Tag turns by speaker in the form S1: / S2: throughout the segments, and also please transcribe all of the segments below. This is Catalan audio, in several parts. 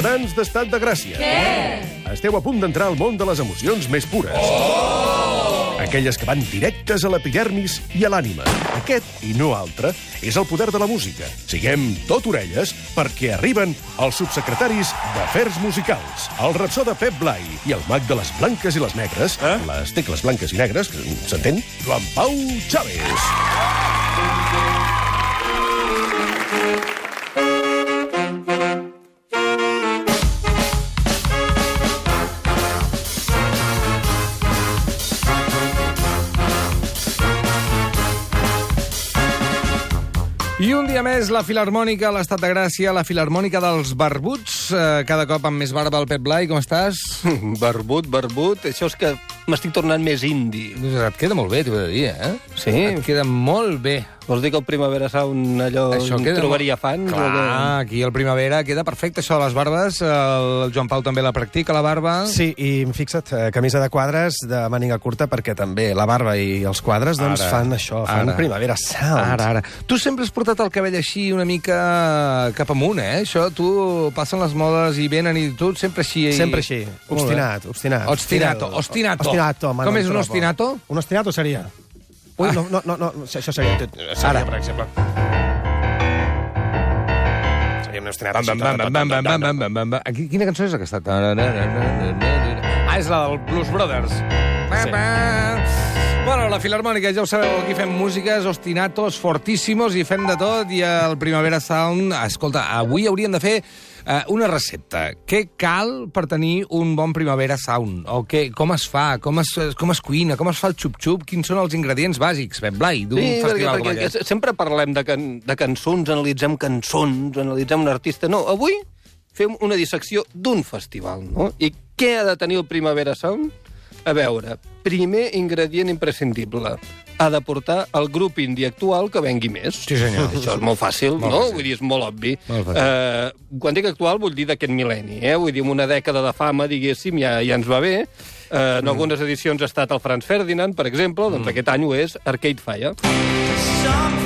S1: Ciutadans d'estat de Gràcia. Què? Esteu a punt d'entrar al món de les emocions més pures. Oh! Aquelles que van directes a l'epidermis i a l'ànima. Aquest, i no altre, és el poder de la música. Siguem tot orelles perquè arriben els subsecretaris d'Afers Musicals, el rapsó de Pep Blai i el mag de les blanques i les negres, eh? les tecles blanques i negres, que s'entén? Joan Pau Chávez.
S2: I un dia més, la Filarmònica, l'Estat de Gràcia, la Filarmònica dels Barbuts, eh, cada cop amb més barba el Pep Blai, com estàs?
S3: Barbut, barbut, això és que m'estic tornant més indi.
S2: Doncs et queda molt bé, t'ho he de dir, eh?
S3: Sí?
S2: Et queda molt bé.
S3: Vols dir que el Primavera Sound allò
S2: Això queda
S3: trobaria
S2: molt-
S3: fans?
S2: Clar,
S3: què?
S2: aquí al Primavera queda perfecte, això de les barbes. El Joan Pau també la practica, la barba.
S4: Sí, i fixa't, eh, camisa de quadres de màniga curta, perquè també la barba i els quadres doncs,
S2: Ara,
S4: fan això, fan
S2: ara.
S4: primavera sound.
S2: Ara, ara. Tu sempre has portat el cabell així una mica cap amunt, eh? Això, tu passen les modes i venen i tu sempre així...
S4: Sempre així, obstinat, obstinat.
S2: Ostinato,
S4: Tira-
S2: ostinato.
S4: Ostinato,
S2: Com és un ostinato?
S4: Un ostinato seria... Ui, no, no, no, no, això seria... Seria,
S2: Ara.
S4: per exemple... Seria un ostinato.
S2: Bam, bam, bam, bam, bam, bam, bam, bam, bam, bam, bam. Aquí, quina cançó és aquesta? Ah, és la del Blues Brothers. Bam. Bueno, la Filarmònica, ja ho sabeu, aquí fem músiques, ostinatos, fortíssimos, i fem de tot, i el Primavera Sound... Escolta, avui hauríem de fer eh, una recepta. Què cal per tenir un bon Primavera Sound? O què, com es fa? Com es, com es cuina? Com es fa el xup-xup? Quins són els ingredients bàsics, Ben Blai, d'un
S3: Sí, perquè,
S2: festival com
S3: perquè
S2: aquest?
S3: sempre parlem de, can, de cançons, analitzem cançons, analitzem un artista. No, avui fem una dissecció d'un festival, no? I què ha de tenir el Primavera Sound? A veure, primer ingredient imprescindible. Ha de portar el grup indie actual que vengui més.
S2: Sí, senyor.
S3: Això és molt fàcil,
S2: Molt
S3: no?
S2: fàcil.
S3: Vull dir, és molt obvi.
S2: Molt fàcil.
S3: Eh, quan dic actual, vull dir d'aquest mil·lenni, eh? Vull dir, una dècada de fama, diguéssim, ja, ja ens va bé. Eh, en algunes edicions ha estat el Franz Ferdinand, per exemple, doncs aquest any ho és Arcade Fire.
S5: something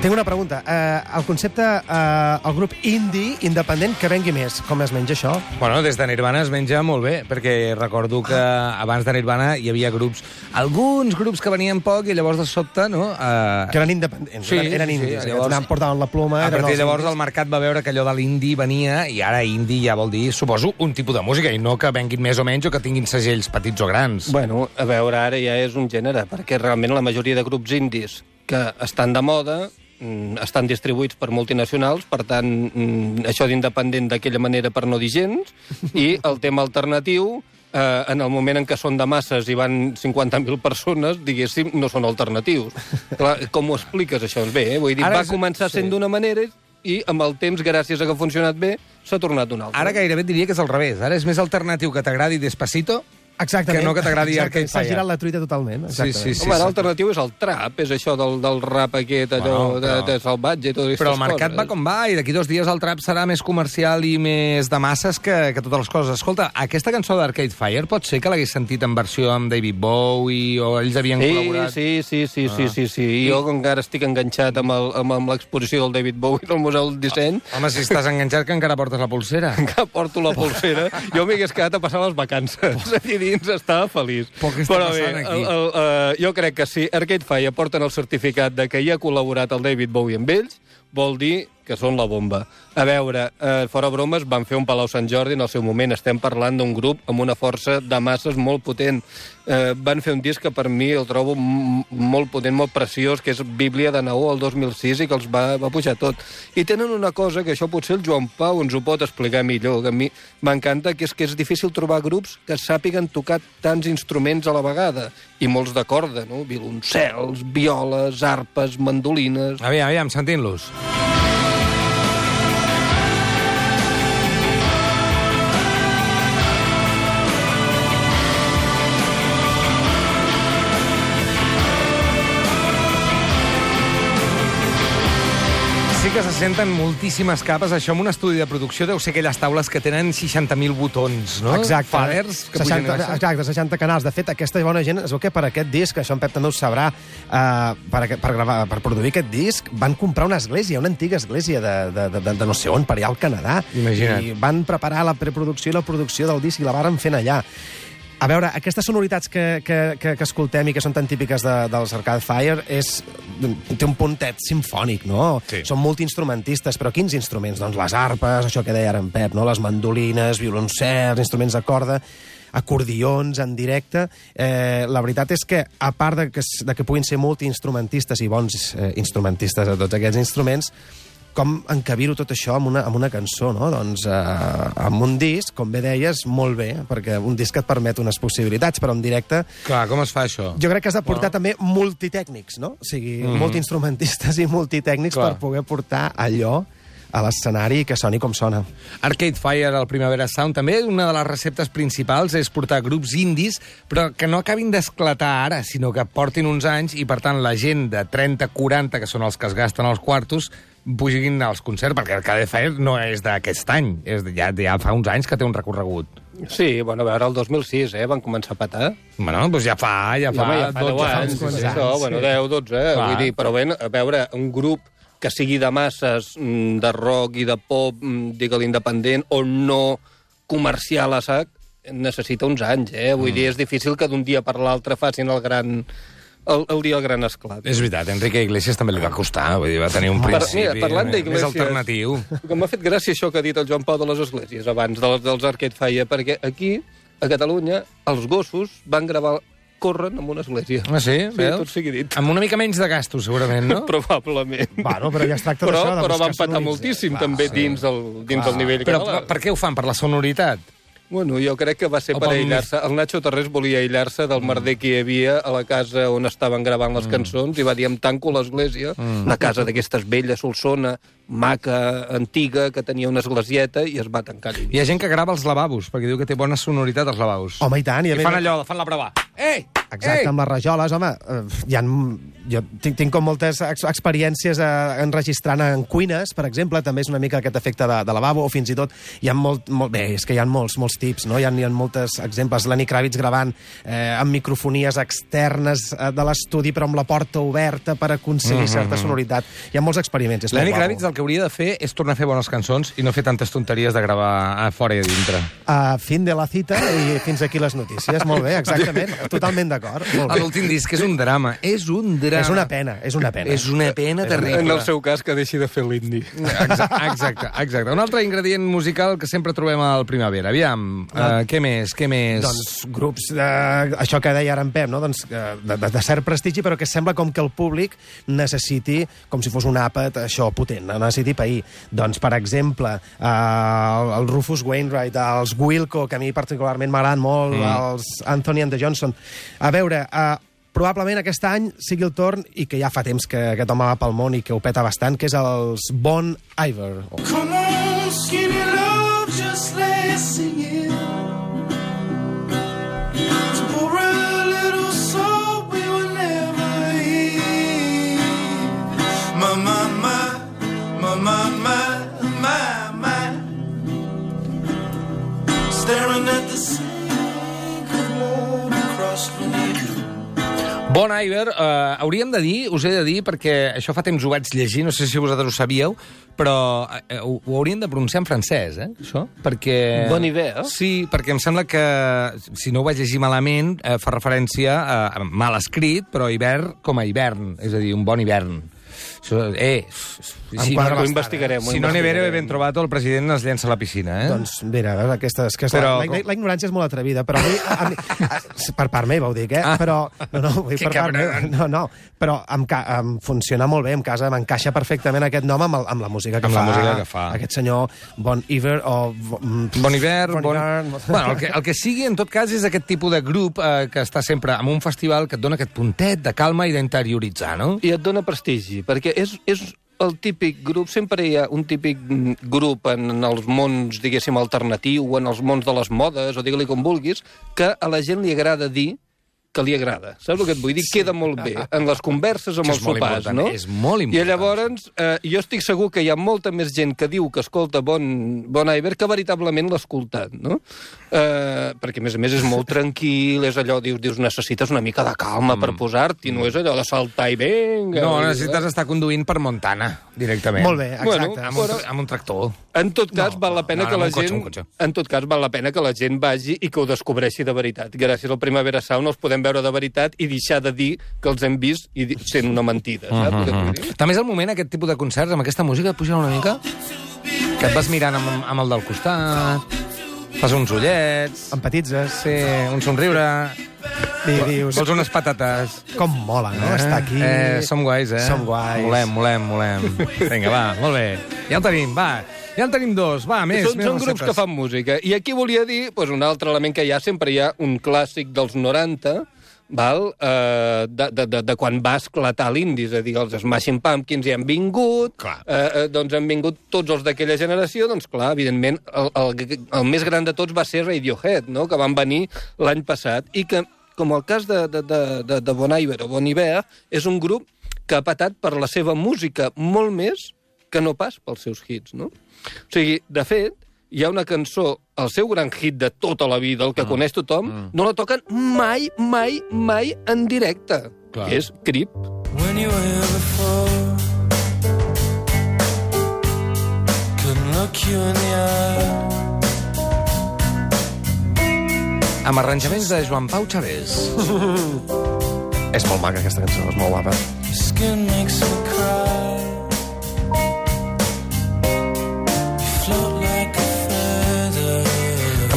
S4: Tinc una pregunta. Eh, el concepte, eh, el grup indie independent que vengui més, com es menja això?
S2: Bueno, des de Nirvana es menja molt bé, perquè recordo que abans de Nirvana hi havia grups, alguns grups que venien poc i llavors de sobte, no? Uh,
S4: Que eren independents,
S2: Sí,
S4: eren, eren
S2: sí, sí,
S4: indis.
S2: llavors-.
S4: Anaven, portaven la ploma...
S2: a partir llavors
S4: indis.
S2: el mercat va veure que allò de l'indie venia i ara indie ja vol dir, suposo, un tipus de música i no que venguin més o menys o que tinguin segells petits o grans.
S3: Bueno, a veure, ara ja és un gènere, perquè realment la majoria de grups indis que estan de moda estan distribuïts per multinacionals, per tant, mm, això d'independent d'aquella manera per no dir gens, i el tema alternatiu, eh, en el moment en què són de masses i van 50.000 persones, diguéssim, no són alternatius. Clar, com ho expliques, això? Bé, eh? vull dir,
S2: Ara
S3: va
S2: és-
S3: començar sent
S2: sí.
S3: d'una manera i amb el temps, gràcies a que ha funcionat bé, s'ha tornat una altra.
S2: Ara gairebé diria que és al revés. Ara és més alternatiu que t'agradi Despacito
S4: Exactament.
S2: que no que t'agradi Arcade
S4: S'ha
S2: Fire.
S4: girat la truita totalment.
S2: Sí, sí, sí.
S3: Home, l'alternatiu és el trap, és això del, del rap aquest, allò
S2: Bueno, però-
S3: de, de salvatge i totes
S2: Però el mercat
S3: coses.
S2: va com va i d'aquí dos dies el trap serà més comercial i més de masses que, que totes les coses. Escolta, aquesta cançó d'Arcade Fire pot ser que l'hagués sentit en versió amb David Bowie o ells havien
S3: Sí,
S2: col·laborat?
S3: sí, sí, sí, sí, sí, sí. I jo encara estic enganxat amb, el, amb, amb l'exposició del David Bowie al Museu del Disseny,
S2: Home, si estàs enganxat que encara portes la pulsera.
S3: que porto la pulsera, jo m'hagués quedat a passar les vacances. Allí dins estava feliç.
S2: Però
S3: Però bé,
S2: aquí?
S3: el, el, uh, jo crec que si Arcade Fire porten el certificat de que hi ha col·laborat el David Bowie amb ells, vol dir que són la bomba. A veure, eh, fora bromes, van fer un Palau Sant Jordi en el seu moment. Estem parlant d'un grup amb una força de masses molt potent. Eh, van fer un disc que per mi el trobo molt potent, molt preciós, que és Bíblia de Naó, el 2006, i que els va, va pujar tot. I tenen una cosa que això potser el Joan Pau ens ho pot explicar millor, que a mi m'encanta, que és que és difícil trobar grups que sàpiguen tocar tants instruments a la vegada, i molts de corda, no? Violoncels, violes, arpes, mandolines...
S2: Aviam, aviam, sentint-los. Sí sí que se senten moltíssimes capes. Això en un estudi de producció deu ser aquelles taules que tenen 60.000 botons, no?
S4: Exacte.
S2: Faders que
S4: 60,
S2: pugen i baixen.
S4: exacte, 60 canals. De fet, aquesta bona gent, es veu que per aquest disc, això en Pep també ho sabrà, eh, per, per, gravar, per produir aquest disc, van comprar una església, una antiga església de, de, de, de, de no sé on, per allà al Canadà.
S2: Imagina't.
S4: I van preparar la preproducció i la producció del disc i la varen fent allà. A veure, aquestes sonoritats que, que, que, que escoltem i que són tan típiques de, dels Arcade Fire és, té un puntet sinfònic, no?
S2: Sí.
S4: Són multiinstrumentistes, però quins instruments? Doncs les arpes, això que deia ara en Pep, no? les mandolines, violoncels, instruments de corda acordions en directe. Eh, la veritat és que, a part de que, de que puguin ser multiinstrumentistes i bons eh, instrumentistes de tots aquests instruments, com encabir-ho tot això amb una, amb una cançó, no? Doncs eh, amb un disc, com bé deies, molt bé, perquè un disc et permet unes possibilitats, però en directe
S2: Clar, com es fa això?
S4: jo crec que has de portar també multitècnics, no? O sigui, mm -hmm. multiinstrumentistes i multitècnics
S2: Clar.
S4: per poder portar allò a l'escenari que soni com sona.
S2: Arcade Fire, al Primavera Sound, també una de les receptes principals és portar grups indis, però que no acabin d'esclatar ara, sinó que portin uns anys i, per tant, la gent de 30-40, que són els que es gasten els quartos, pugin als concerts, perquè Arcade Fire no és d'aquest any, és de, ja, ja fa uns anys que té un recorregut.
S3: Sí, bueno, a veure, el 2006, eh, van començar a patar.
S2: Bueno, doncs ja fa, ja fa,
S3: Home, ja fa 10
S2: 12
S3: anys,
S2: fa uns
S3: sí,
S2: quants
S3: això,
S2: anys,
S3: bueno,
S2: sí.
S3: 10, 12, eh?
S2: Clar.
S3: Vull dir, però bé, a veure, un grup que sigui de masses, mm, de rock i de pop, mm, digue-li independent, o no comercial a sac, necessita uns anys, eh? Vull mm. dir, és difícil que d'un dia per l'altre facin el gran... El, el dia del gran esclat.
S2: És veritat, Enrique Iglesias també li va costar, vull dir, va tenir un
S3: Per-
S2: principi
S3: mira, parlant
S2: més alternatiu.
S3: Que m'ha fet gràcia això que ha dit el Joan Pau de les Esglésies abans, dels, dels Arcade Fire, perquè aquí, a Catalunya, els gossos van gravar corren en una església.
S2: Ah, sí?
S3: Sí, tot sigui dit.
S2: Amb una mica menys de gastos, segurament, no?
S3: Probablement.
S4: Bueno, però ja es tracta
S3: però,
S4: d'això,
S3: però
S4: buscar
S3: van patar moltíssim,
S4: Clar,
S3: també,
S4: sí.
S3: dins, el, dins del nivell
S2: Però
S3: català.
S2: per, per què ho fan? Per la sonoritat?
S3: Bueno, jo crec que va ser per aïllar-se. El Nacho Tarrés volia aïllar-se del merder que hi havia a la casa on estaven gravant les cançons i va dir, em tanco l'església, una casa d'aquestes velles, solsona, maca, antiga, que tenia una esglesieta i es va tancar.
S2: Hi ha gent que grava els lavabos, perquè diu que té bona sonoritat als lavabos.
S4: Home, i tant. I,
S2: I fan allò, fan la prova. Ei!
S4: Exacte,
S2: Ei!
S4: amb les rajoles, home, eh, hi ha, jo tinc, tinc com moltes ex experiències eh, enregistrant en cuines, per exemple, també és una mica aquest efecte de, de lavabo, o fins i tot hi ha molt, molt bé, és que hi ha molts, molts tips, no? Hi ha, hi ha moltes exemples. Lenny Kravitz gravant eh, amb microfonies externes eh, de l'estudi, però amb la porta oberta per aconseguir certa sonoritat. Hi ha molts experiments. És
S2: Lenny. Kravitz el que hauria de fer és tornar a fer bones cançons i no fer tantes tonteries de gravar a fora i a dintre.
S4: Uh, fin de la cita i fins aquí les notícies. Molt bé, exactament. Totalment d'acord.
S2: L'últim disc és un drama. És un drama.
S4: És una pena, és una pena.
S2: És una pena terrible.
S3: En el seu cas, que deixi de fer l'indi.
S2: Exacte, exacte, exacte. Un altre ingredient musical que sempre trobem al Primavera. Aviam, uh, què més, què més?
S4: Doncs grups, de, això que deia ara en Pep, no? doncs, eh, de, de, de cert prestigi, però que sembla com que el públic necessiti, com si fos un àpat, això potent, no? necessiti pair. Doncs, per exemple, eh, el, el Rufus Wainwright, els Wilco, que a mi particularment m'agraden molt, mm. els Anthony and the Johnson. A veure, eh, probablement aquest any sigui el torn, i que ja fa temps que aquest home va pel món i que ho peta bastant, que és els Bon Iver.
S5: Come on, skinny
S2: Bon Iver, eh, hauríem de dir, us he de dir, perquè això fa temps ho vaig llegir, no sé si vosaltres ho sabíeu, però eh, ho, ho hauríem de pronunciar en francès, eh, això? Perquè...
S3: Bon Iver?
S2: Sí, perquè em sembla que, si no ho vaig llegir malament, eh, fa referència a, a mal escrit, però hivern com a hivern, és a dir, un bon hivern. Això, eh, si, no,
S3: Ho investigarem.
S2: si no n'hi
S3: investigarem.
S2: ben trobat, el president es llença a la piscina, eh?
S4: Doncs mira, veus, aquestes, aquestes,
S2: Però-
S4: la, la, la ignorància és molt atrevida, però a mi, a mi, per part meva ho dic, eh?
S2: Ah.
S4: Però, no, no, vull dir
S2: Que
S4: per part meva, no, no, però em, em funciona molt bé, em casa, m'encaixa perfectament aquest nom amb, el, amb la música que
S2: Amb
S4: fa.
S2: la música que fa.
S4: Aquest senyor Bon Iver o... mm,
S2: Bon hivern,
S4: Bon
S2: bon... Bueno, el, que, el que sigui, en tot cas, és aquest tipus de grup eh, que està sempre en un festival que et dona aquest puntet de calma i d'interioritzar, no?
S3: I et dona prestigi, perquè és, és el típic grup, sempre hi ha un típic grup en, en els mons, diguéssim, alternatiu, o en els mons de les modes, o digue-li com vulguis, que a la gent li agrada dir que li agrada. Saps el que et vull dir? Queda molt bé en les converses amb els sopars, no?
S2: és molt
S3: I
S2: important.
S3: llavors, eh, jo estic segur que hi ha molta més gent que diu que escolta Bon, bon Iver que veritablement l'ha escoltat, no? Eh, perquè, a més a més, és molt tranquil, és allò, dius, dius necessites una mica de calma per posar-t'hi, no és allò de saltar i venga.
S2: No,
S3: i-
S2: necessites estar conduint per Montana, directament.
S4: Molt bé,
S3: Bueno,
S4: exacte.
S2: Amb un,
S3: Però-
S2: amb un tractor.
S3: En tot cas,
S2: No,
S3: val la pena
S2: no,
S3: que la
S2: cotxe,
S3: gent... En tot cas, val la pena que la gent vagi i que ho descobreixi de veritat. Gràcies al Primavera Sound els podem veure de veritat i deixar de dir que els hem vist i di- sent una mentida, saps? vull dir?
S2: També és el moment, aquest tipus de concerts, amb aquesta música, pujar una mica, que et vas mirant amb, amb el del costat, fas uns ullets,
S4: Empatitzes
S2: sí, un somriure,
S4: i dius...
S2: vols unes patates.
S4: Com mola, no? Estar aquí...
S2: Eh, som guais, eh?
S4: Som guais.
S2: Molem, molem, molem. Vinga, va, molt bé. Ja el tenim, va. Ja en tenim dos, va, més,
S3: són,
S2: més
S3: són grups que fan música. I aquí volia dir doncs, un altre element que hi ha, sempre hi ha un clàssic dels 90, val? Eh, de, de, de, de quan va esclatar l'indis, és a dir, els Smashing Pumpkins hi han vingut,
S2: Clar.
S3: eh, eh, doncs han vingut tots els d'aquella generació, doncs clar, evidentment, el, el, el més gran de tots va ser Radiohead, no? que van venir l'any passat, i que, com el cas de, de, de, de, de Bon Iver o Bon Iver, és un grup que ha patat per la seva música molt més que no pas pels seus hits, no? O sigui, de fet, hi ha una cançó, el seu gran hit de tota la vida, el que coneix tothom, no la toquen mai, mai, mai en directe.
S2: Clar.
S3: Que és Creep.
S5: When you were here before, couldn't look you in the eye.
S2: Amb arranjaments de Joan Pau Chavés.
S4: És molt maca, aquesta cançó, és molt guapa.
S5: Your skin makes me cry.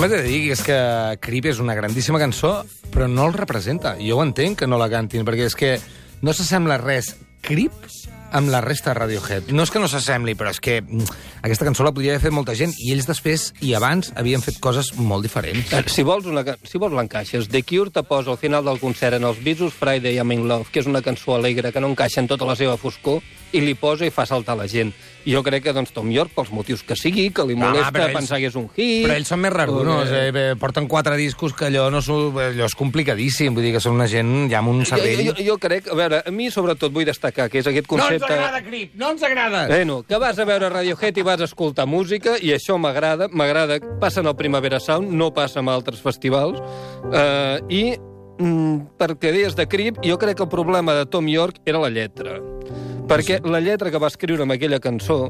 S2: També t'he de dir és que Creep és una grandíssima cançó, però no el representa. Jo ho entenc que no la cantin, perquè és que no s'assembla res Creep amb la resta de Radiohead. No és que no s'assembli, però és que mm, aquesta cançó la podria haver fet molta gent i ells després i abans havien fet coses molt diferents.
S3: Eh, Si vols, una, si vols l'encaixes. The Cure te posa al final del concert en els Beatles Friday I'm in Love, que és una cançó alegre que no encaixa en tota la seva foscor, i li posa i fa saltar la gent. Jo crec que doncs, Tom York, pels motius que sigui, que li
S2: Ah,
S3: molesta
S2: ells-
S3: pensar que és un hit...
S2: Però ells són més rarunos, eh? Bé, porten quatre discos que allò, no s'ho- allò és complicadíssim, vull dir que són una gent ja amb un
S3: Jo,
S2: cervell...
S3: jo, jo crec, a veure, a mi sobretot vull destacar que és aquest concepte...
S2: Crip, no ens agrada!
S3: Bueno, que vas a veure Radiohead i vas a escoltar música, i això m'agrada, m'agrada, passa en el Primavera Sound, no passa en altres festivals, eh, i mm, perquè deies de Creep, jo crec que el problema de Tom York era la lletra. Perquè la lletra que va escriure amb aquella cançó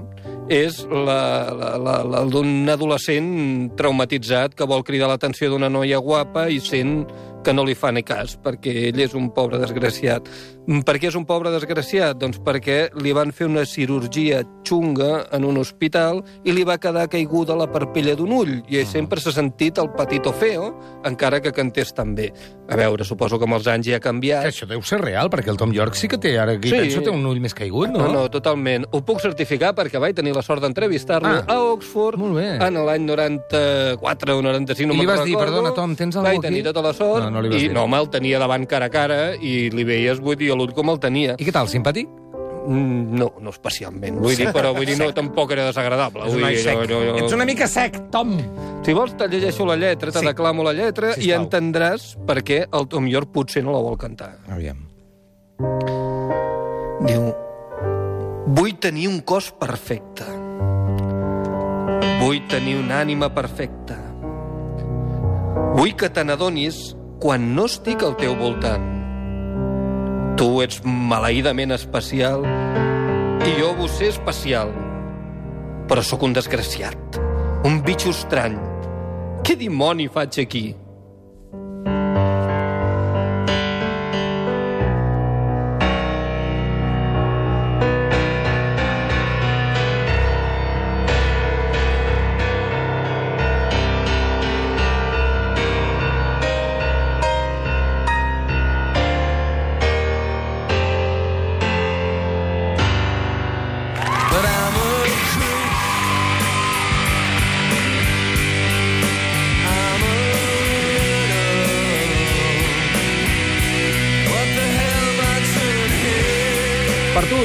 S3: és la, la, la, la d'un adolescent traumatitzat que vol cridar l'atenció d'una noia guapa i sent que no li fa ni cas, perquè ell és un pobre desgraciat. Mm, Per què és un pobre desgraciat? Doncs perquè li van fer una cirurgia xunga en un hospital i li va quedar caiguda la parpella d'un ull, i ell sempre s'ha sentit el patito feo, encara que cantés tan bé. A veure, suposo que amb els anys ja ha
S2: Que
S3: canviat.
S2: això deu ser real, perquè el Tom York sí que té, ara aquí
S3: Sí.
S2: penso, té un ull més caigut, no?
S3: No, no, totalment. Ho puc certificar perquè vaig tenir la sort d'entrevistar-lo
S2: Ah,
S3: a Oxford en l'any 94 o 95, no
S2: I li
S3: me'n
S2: vas dir,
S3: recordo.
S2: perdona, Tom, tens algú
S3: Vaig
S2: aquí?
S3: tenir tota la sort
S2: No, no li vas
S3: i
S2: dir.
S3: no, home, el tenia davant cara a cara i li veies, vull dir, a l'ull com el tenia.
S2: I què tal, simpàtic?
S3: Mm, No, no especialment. Vull dir, però vull dir, no, tampoc era desagradable.
S2: És
S3: vull
S2: noi
S3: dir,
S2: sec.
S3: no, no, no.
S2: Ets una mica sec, Tom!
S3: Si vols, te llegeixo la lletra, te
S2: Sí.
S3: declamo la lletra i
S2: Sisplau.
S3: entendràs per què el Tom York potser no la vol cantar.
S2: Aviam.
S3: Diu, vull tenir un cos perfecte. Vull tenir una ànima perfecta. Vull que te n'adonis quan no estic al teu voltant. Tu ets maleïdament especial i jo vull ser especial. Però sóc un desgraciat, un bitxo estrany. Què dimoni faig aquí?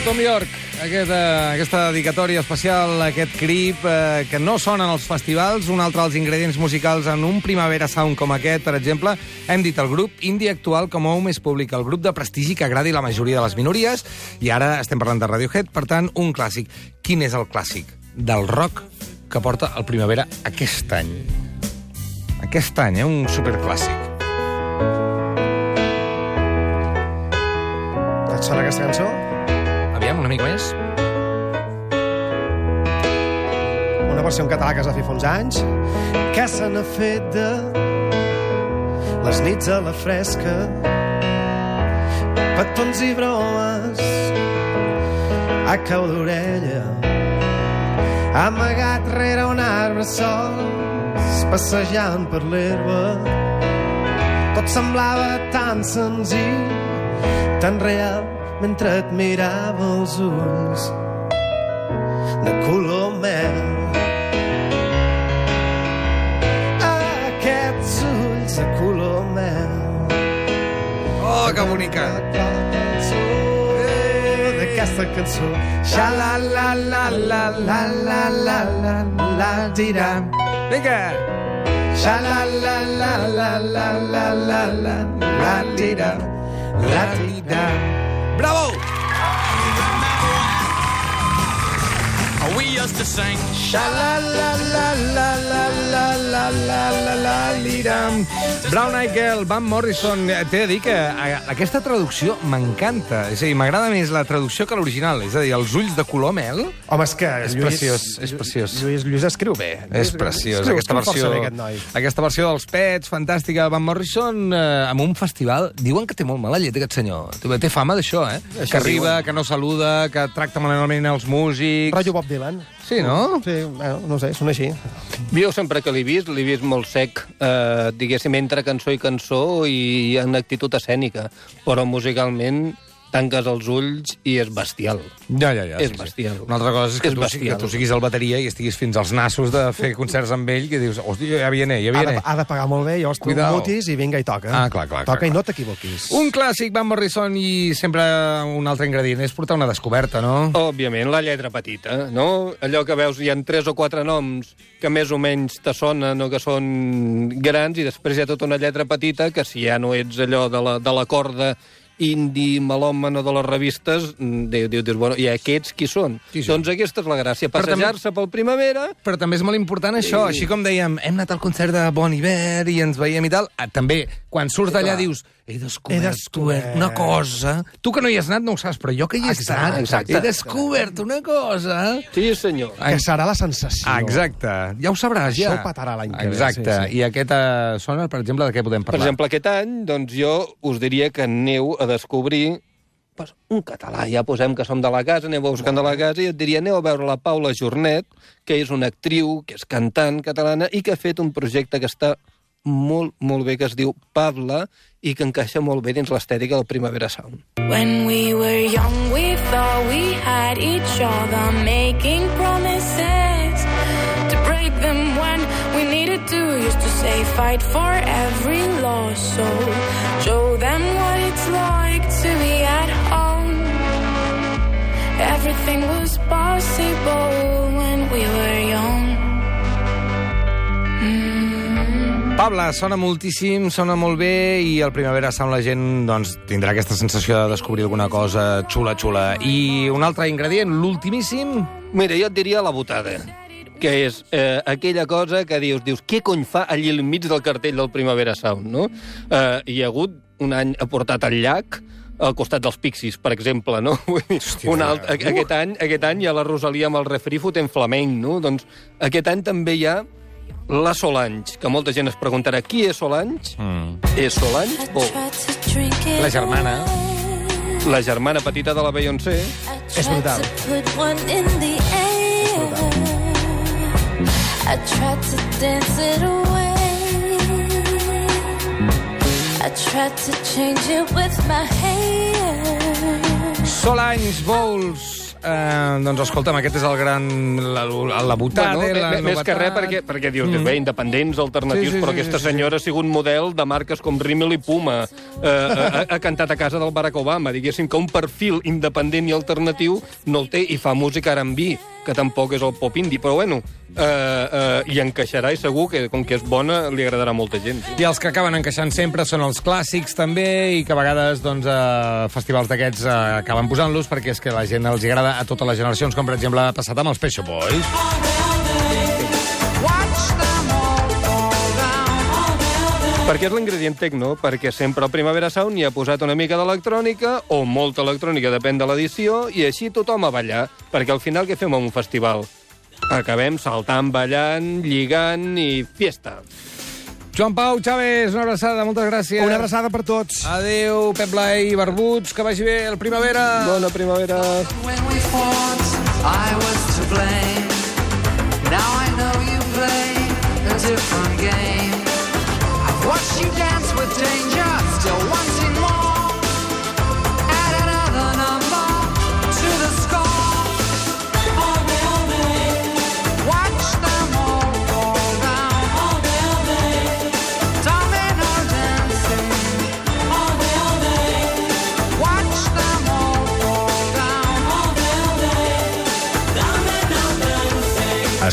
S2: Tom York. Aquest, eh, aquesta dedicatòria especial, aquest clip, eh, que no sonen als festivals, un altre dels ingredients musicals en un Primavera Sound com aquest, per exemple, hem dit el grup indie actual com a un més públic, el grup de prestigi que agradi la majoria de les minories, i ara estem parlant de Radiohead, per tant, un clàssic. Quin és el clàssic? Del rock que porta el Primavera aquest any. Aquest any, eh? Un superclàssic.
S4: Et sona aquesta cançó?
S2: Aviam, una mica més.
S4: Una versió en català que es va fer fa uns anys, que se n'ha fet de les nits a la fresca, petons i bromes, a cau d'orella, amagat rere un arbre sols, passejant per l'herba. Tot semblava tan senzill, tan real, mentre et mirava els ulls de color mel. Aquests ulls de color mel.
S2: Oh, que bonica.
S4: D'aquesta cançó. Xa la la la la la la la la la dirà.
S2: Vinga!
S4: Xa la la la la la la la la la dirà. La dirà.
S2: Bravo!
S5: Used to sing.
S2: Xa la la la la la la la la la la liram. Brown Eyed Girl, Van Morrison. Eh, T'he de dir que aquesta traducció m'encanta. És a dir, m'agrada més la traducció que l'original. És a dir, els ulls de color mel.
S4: Home, és que
S2: És
S4: Lluís,
S2: preciós, és preciós.
S4: Lluís, Lluís escriu bé.
S2: És preciós,
S4: Escriu-
S2: aquesta versió,
S4: bé, aquest
S2: aquesta versió dels Pets, fantàstica, Van Morrison, eh, amb un festival, diuen que té molt mala llet, aquest senyor. Té, fama d'això, eh? que arriba, que no saluda, que tracta malament els músics...
S4: Rotllo Bob Dylan.
S2: Sí, no?
S4: Sí, bueno, no sé, són així.
S3: Jo sempre que l'he vist, l'he vist molt sec, eh, diguéssim, entre cançó i cançó i en actitud escènica, però musicalment tanques els ulls i és bestial.
S2: Ja, ja, ja.
S3: És bestial.
S2: Una altra cosa és que,
S3: És
S2: tu, que
S3: bestial.
S2: tu siguis el bateria i estiguis fins als nassos de fer concerts amb ell, que dius, hòstia, ja viene, ja
S4: Ha de,
S2: viene.
S4: ha de pagar molt bé, llavors tu mutis i vinga i toca.
S2: Ah, clar, clar,
S4: Toca
S2: clar,
S4: i
S2: clar.
S4: no t'equivoquis.
S2: Un clàssic, Van Morrison, i sempre un altre ingredient és portar una descoberta, no?
S3: Òbviament, la lletra petita, no? Allò que veus, hi ha tres o quatre noms que més o menys te sonen o que són grans, i després hi ha tota una lletra petita que si ja no ets allò de la, de la corda indi, melòmano de les revistes, mm, diu, diu, dius, bueno, i aquests qui són?
S2: Qui són?
S3: Doncs aquesta és la gràcia, passejar-se pel primavera
S2: Però també és molt important això, així com dèiem, hem anat al concert de Bon Iver i ens veiem i tal, ah, també, quan surts d'allà dius, he descobert,
S4: He descobert.
S2: una cosa... Tu que no hi has anat no ho saps, però jo que hi he
S4: Exacte,
S2: estat,
S3: exacte.
S2: he descobert una cosa...
S3: Sí, senyor.
S4: Que serà la sensació.
S2: Ah, exacte, ja ho sabràs, ja.
S4: Això ho petarà l'any que ve,
S2: Exacte,
S4: sí, sí.
S2: i aquest eh, sona, per exemple, de què podem
S3: Per
S2: parlar?
S3: exemple, aquest any, doncs jo us diria que aneu a descobrir pues, un català, ja posem que som de la casa, aneu a buscar de la casa, i et diria, aneu a veure la Paula Jornet, que és una actriu, que és cantant catalana, i que ha fet un projecte que està molt, molt bé, que es diu Pabla, i que encaixa molt bé dins l'estètica del Primavera Sound.
S6: When we were young, we thought we had each other, making promises to break them when we needed to. Used to say, fight for every loss, so show them what it's like to be at home. Everything was possible when we were young.
S2: Pabla, sona moltíssim, sona molt bé i al Primavera Sound la gent doncs, tindrà aquesta sensació de descobrir alguna cosa xula, xula. I un altre ingredient, l'ultimíssim...
S3: Mira, jo et diria la botada que és eh, aquella cosa que dius, dius, què cony fa allí al mig del cartell del Primavera Sound, no? Eh, hi ha hagut un any ha portat el llac al costat dels Pixies, per exemple, no?
S2: Hòstia,
S3: un alt,
S2: uh.
S3: aquest, any, aquest any hi ha la Rosalia amb el refri fotent flamenc, no? Doncs aquest any també hi ha la Solange, que molta gent es preguntarà qui és Solange?
S2: Mm.
S3: És Solange o
S2: La germana.
S3: la germana petita de la Beyoncé?
S4: És brutal.
S6: to put one in the air. I tried to dance it away. I tried to change it with my hair.
S2: Solange Bowles, eh, doncs escolta'm, aquest és el gran... la, la butada,
S3: Bueno,
S2: la
S3: més, més que
S2: novetat.
S3: res perquè, perquè dius, mm. bé, independents, alternatius,
S2: Sí, sí,
S3: però
S2: sí,
S3: aquesta
S2: sí, sí.
S3: senyora ha sigut model de marques com Rimmel i Puma. Eh, ha, ha cantat a casa del Barack Obama. Diguéssim que un perfil independent i alternatiu no el té i fa música R&B, que tampoc és el pop indie, però bueno, eh, eh, hi encaixarà i segur que, com que és bona, li agradarà molta gent.
S2: I els que acaben encaixant sempre són els clàssics, també, i que a vegades, doncs, a festivals d'aquests eh, acaben posant-los perquè és que la gent els agrada a totes les generacions, com per exemple ha passat amb els Pet Shop
S3: Perquè és l'ingredient tecno, perquè sempre el Primavera Sound hi ha posat una mica d'electrònica, o molta electrònica, depèn de l'edició, i així tothom a ballar, perquè al final què fem en un festival? Acabem saltant, ballant, lligant i fiesta.
S2: Joan Pau, Chávez, una abraçada, moltes gràcies.
S4: Una abraçada per tots.
S2: Adéu, Pep Blai, Barbuts, que vagi bé el Primavera.
S3: Bona primavera.
S7: When we fought, I was to blame. Now I know you play a different game.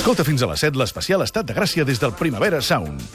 S1: Escolta fins a les 7 l'especial Estat de Gràcia des del Primavera Sound.